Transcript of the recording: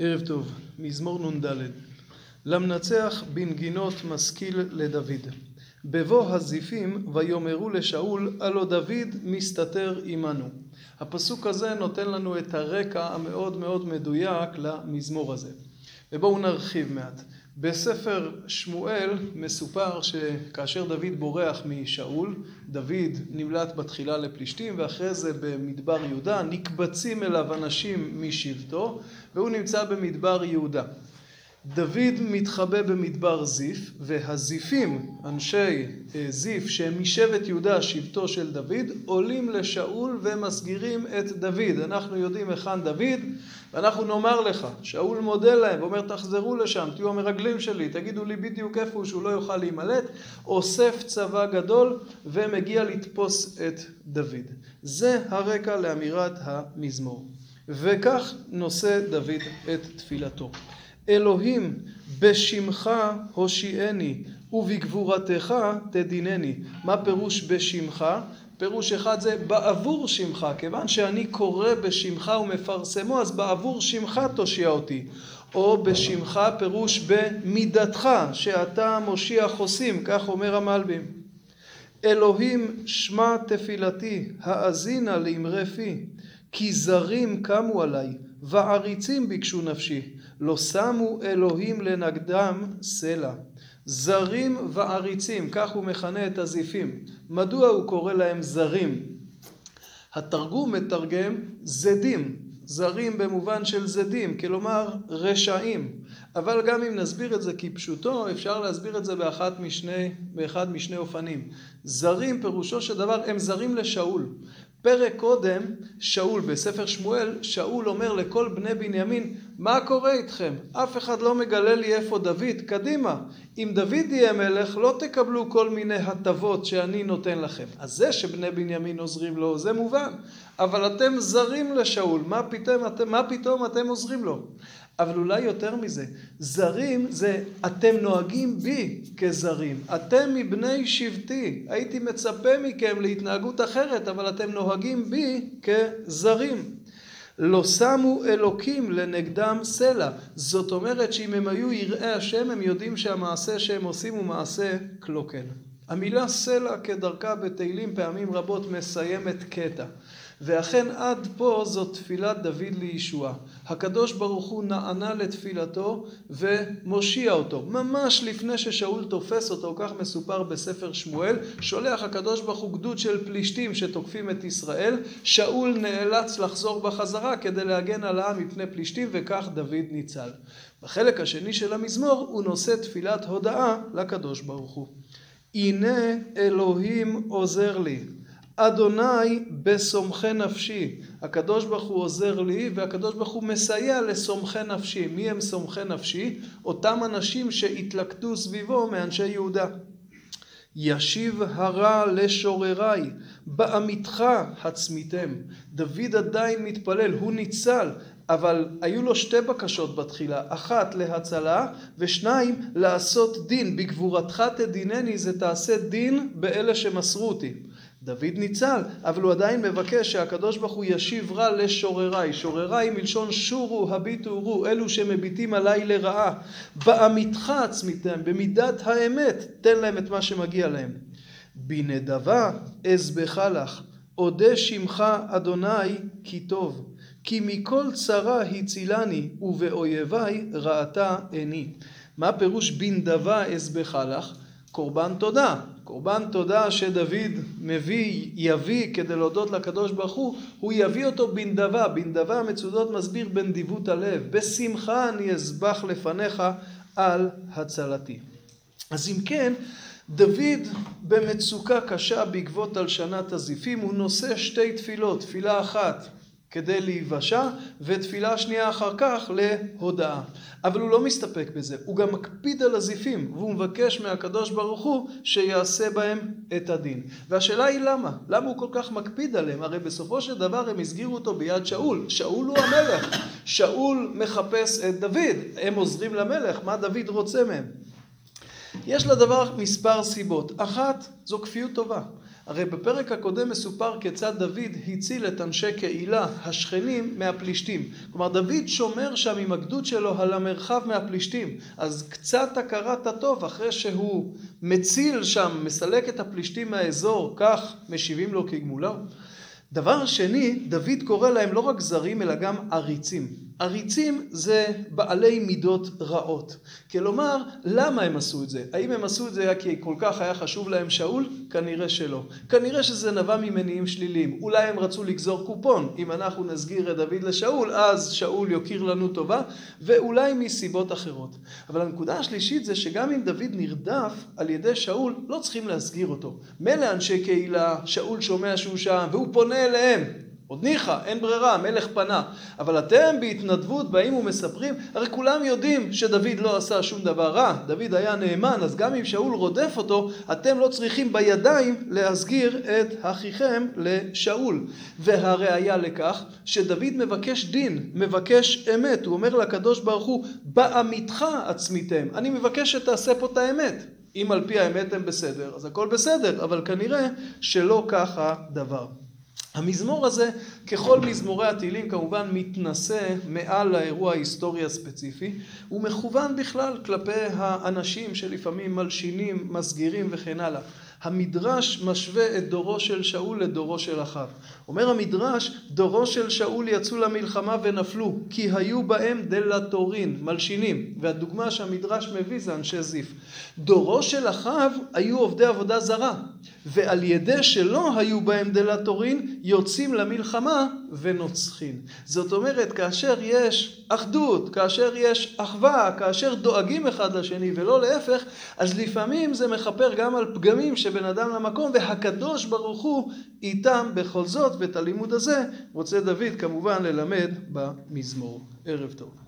ערב טוב, מזמור נ"ד. למנצח בנגינות משכיל לדוד. בבוא הזיפים ויאמרו לשאול הלא דוד מסתתר עמנו. הפסוק הזה נותן לנו את הרקע המאוד מאוד מדויק למזמור הזה. ובואו נרחיב מעט. בספר שמואל מסופר שכאשר דוד בורח משאול, דוד נמלט בתחילה לפלישתים ואחרי זה במדבר יהודה, נקבצים אליו אנשים משבטו והוא נמצא במדבר יהודה. דוד מתחבא במדבר זיף והזיפים, אנשי זיף שהם משבט יהודה, שבטו של דוד, עולים לשאול ומסגירים את דוד. אנחנו יודעים היכן דוד ואנחנו נאמר לך, שאול מודה להם ואומר תחזרו לשם, תהיו המרגלים שלי, תגידו לי בדיוק איפה הוא שהוא לא יוכל להימלט, אוסף צבא גדול ומגיע לתפוס את דוד. זה הרקע לאמירת המזמור. וכך נושא דוד את תפילתו. אלוהים בשמך הושיעני ובגבורתך תדינני. מה פירוש בשמך? פירוש אחד זה בעבור שמך, כיוון שאני קורא בשמך ומפרסמו אז בעבור שמך תושיע אותי. או בשמך פירוש במידתך שאתה מושיע חוסים, כך אומר המלבים. אלוהים שמע תפילתי האזינה לאמרי פי כי זרים קמו עליי ועריצים ביקשו נפשי לא שמו אלוהים לנגדם סלע. זרים ועריצים, כך הוא מכנה את הזיפים. מדוע הוא קורא להם זרים? התרגום מתרגם זדים, זרים במובן של זדים, כלומר רשעים. אבל גם אם נסביר את זה כפשוטו, אפשר להסביר את זה באחת משני, באחד משני אופנים. זרים פירושו של דבר הם זרים לשאול. פרק קודם, שאול, בספר שמואל, שאול אומר לכל בני בנימין, מה קורה איתכם? אף אחד לא מגלה לי איפה דוד, קדימה. אם דוד יהיה מלך, לא תקבלו כל מיני הטבות שאני נותן לכם. אז זה שבני בנימין עוזרים לו, זה מובן. אבל אתם זרים לשאול, מה פתאום מה פתאום אתם עוזרים לו? אבל אולי יותר מזה, זרים זה אתם נוהגים בי כזרים, אתם מבני שבטי, הייתי מצפה מכם להתנהגות אחרת, אבל אתם נוהגים בי כזרים. לא שמו אלוקים לנגדם סלע, זאת אומרת שאם הם היו יראי השם הם יודעים שהמעשה שהם עושים הוא מעשה קלוקל. המילה סלע כדרכה בתהילים פעמים רבות מסיימת קטע. ואכן עד פה זאת תפילת דוד לישועה. הקדוש ברוך הוא נענה לתפילתו ומושיע אותו. ממש לפני ששאול תופס אותו, כך מסופר בספר שמואל, שולח הקדוש ברוך הוא גדוד של פלישתים שתוקפים את ישראל, שאול נאלץ לחזור בחזרה כדי להגן על העם מפני פלישתים וכך דוד ניצל. בחלק השני של המזמור הוא נושא תפילת הודאה לקדוש ברוך הוא. הנה אלוהים עוזר לי. אדוני בסומכי נפשי. הקדוש ברוך הוא עוזר לי והקדוש ברוך הוא מסייע לסומכי נפשי. מי הם סומכי נפשי? אותם אנשים שהתלכדו סביבו מאנשי יהודה. ישיב הרע לשורריי, בעמיתך הצמיתם. דוד עדיין מתפלל, הוא ניצל, אבל היו לו שתי בקשות בתחילה, אחת להצלה ושניים לעשות דין. בגבורתך תדינני זה תעשה דין באלה שמסרו אותי. דוד ניצל, אבל הוא עדיין מבקש שהקדוש ברוך הוא ישיב רע לשורריי. שורריי מלשון שורו הביטו ורו, אלו שמביטים עליי לרעה. בעמיתך עצמיתם, במידת האמת, תן להם את מה שמגיע להם. בנדבה אזבחה לך, אודה שמך אדוני כי טוב. כי מכל צרה הצילני, ובאויביי ראתה עיני. מה פירוש בנדבה אזבחה לך? קורבן תודה. קורבן תודה שדוד מביא, יביא כדי להודות לקדוש ברוך הוא, הוא יביא אותו בנדבה. בנדבה מצודות מסביר בנדיבות הלב. בשמחה אני אזבח לפניך על הצלתי. אז אם כן, דוד במצוקה קשה בעקבות הלשנת הזיפים, הוא נושא שתי תפילות. תפילה אחת כדי להיוושע, ותפילה שנייה אחר כך להודאה. אבל הוא לא מסתפק בזה, הוא גם מקפיד על הזיפים, והוא מבקש מהקדוש ברוך הוא שיעשה בהם את הדין. והשאלה היא למה? למה הוא כל כך מקפיד עליהם? הרי בסופו של דבר הם הסגירו אותו ביד שאול. שאול הוא המלך. שאול מחפש את דוד. הם עוזרים למלך, מה דוד רוצה מהם? יש לדבר מספר סיבות. אחת, זו כפיות טובה. הרי בפרק הקודם מסופר כיצד דוד הציל את אנשי קהילה, השכנים, מהפלישתים. כלומר, דוד שומר שם עם הגדוד שלו על המרחב מהפלישתים. אז קצת הכרת הטוב, אחרי שהוא מציל שם, מסלק את הפלישתים מהאזור, כך משיבים לו כגמולו. דבר שני, דוד קורא להם לא רק זרים, אלא גם עריצים. עריצים זה בעלי מידות רעות. כלומר, למה הם עשו את זה? האם הם עשו את זה כי כל כך היה חשוב להם שאול? כנראה שלא. כנראה שזה נבע ממניעים שליליים. אולי הם רצו לגזור קופון. אם אנחנו נסגיר את דוד לשאול, אז שאול יוקיר לנו טובה, ואולי מסיבות אחרות. אבל הנקודה השלישית זה שגם אם דוד נרדף על ידי שאול, לא צריכים להסגיר אותו. מילא אנשי קהילה, שאול שומע שהוא שם, והוא פונה אליהם. עוד ניחא, אין ברירה, המלך פנה. אבל אתם בהתנדבות באים ומספרים, הרי כולם יודעים שדוד לא עשה שום דבר רע. דוד היה נאמן, אז גם אם שאול רודף אותו, אתם לא צריכים בידיים להסגיר את אחיכם לשאול. והראיה לכך, שדוד מבקש דין, מבקש אמת. הוא אומר לקדוש ברוך הוא, בעמיתך עצמיתם. אני מבקש שתעשה פה את האמת. אם על פי האמת הם בסדר, אז הכל בסדר, אבל כנראה שלא ככה דבר. המזמור הזה, ככל מזמורי התהילים, כמובן מתנשא מעל האירוע ההיסטורי הספציפי, הוא מכוון בכלל כלפי האנשים שלפעמים מלשינים, מסגירים וכן הלאה. המדרש משווה את דורו של שאול לדורו של אחיו. אומר המדרש, דורו של שאול יצאו למלחמה ונפלו, כי היו בהם דלתורין, מלשינים, והדוגמה שהמדרש מביא זה אנשי זיף. דורו של אחיו היו עובדי עבודה זרה, ועל ידי שלא היו בהם דלתורין, יוצאים למלחמה ונוצחים. זאת אומרת, כאשר יש אחדות, כאשר יש אחווה, כאשר דואגים אחד לשני ולא להפך, אז לפעמים זה מכפר גם על פגמים שבין אדם למקום, והקדוש ברוך הוא איתם בכל זאת, ואת הלימוד הזה רוצה דוד כמובן ללמד במזמור. ערב טוב.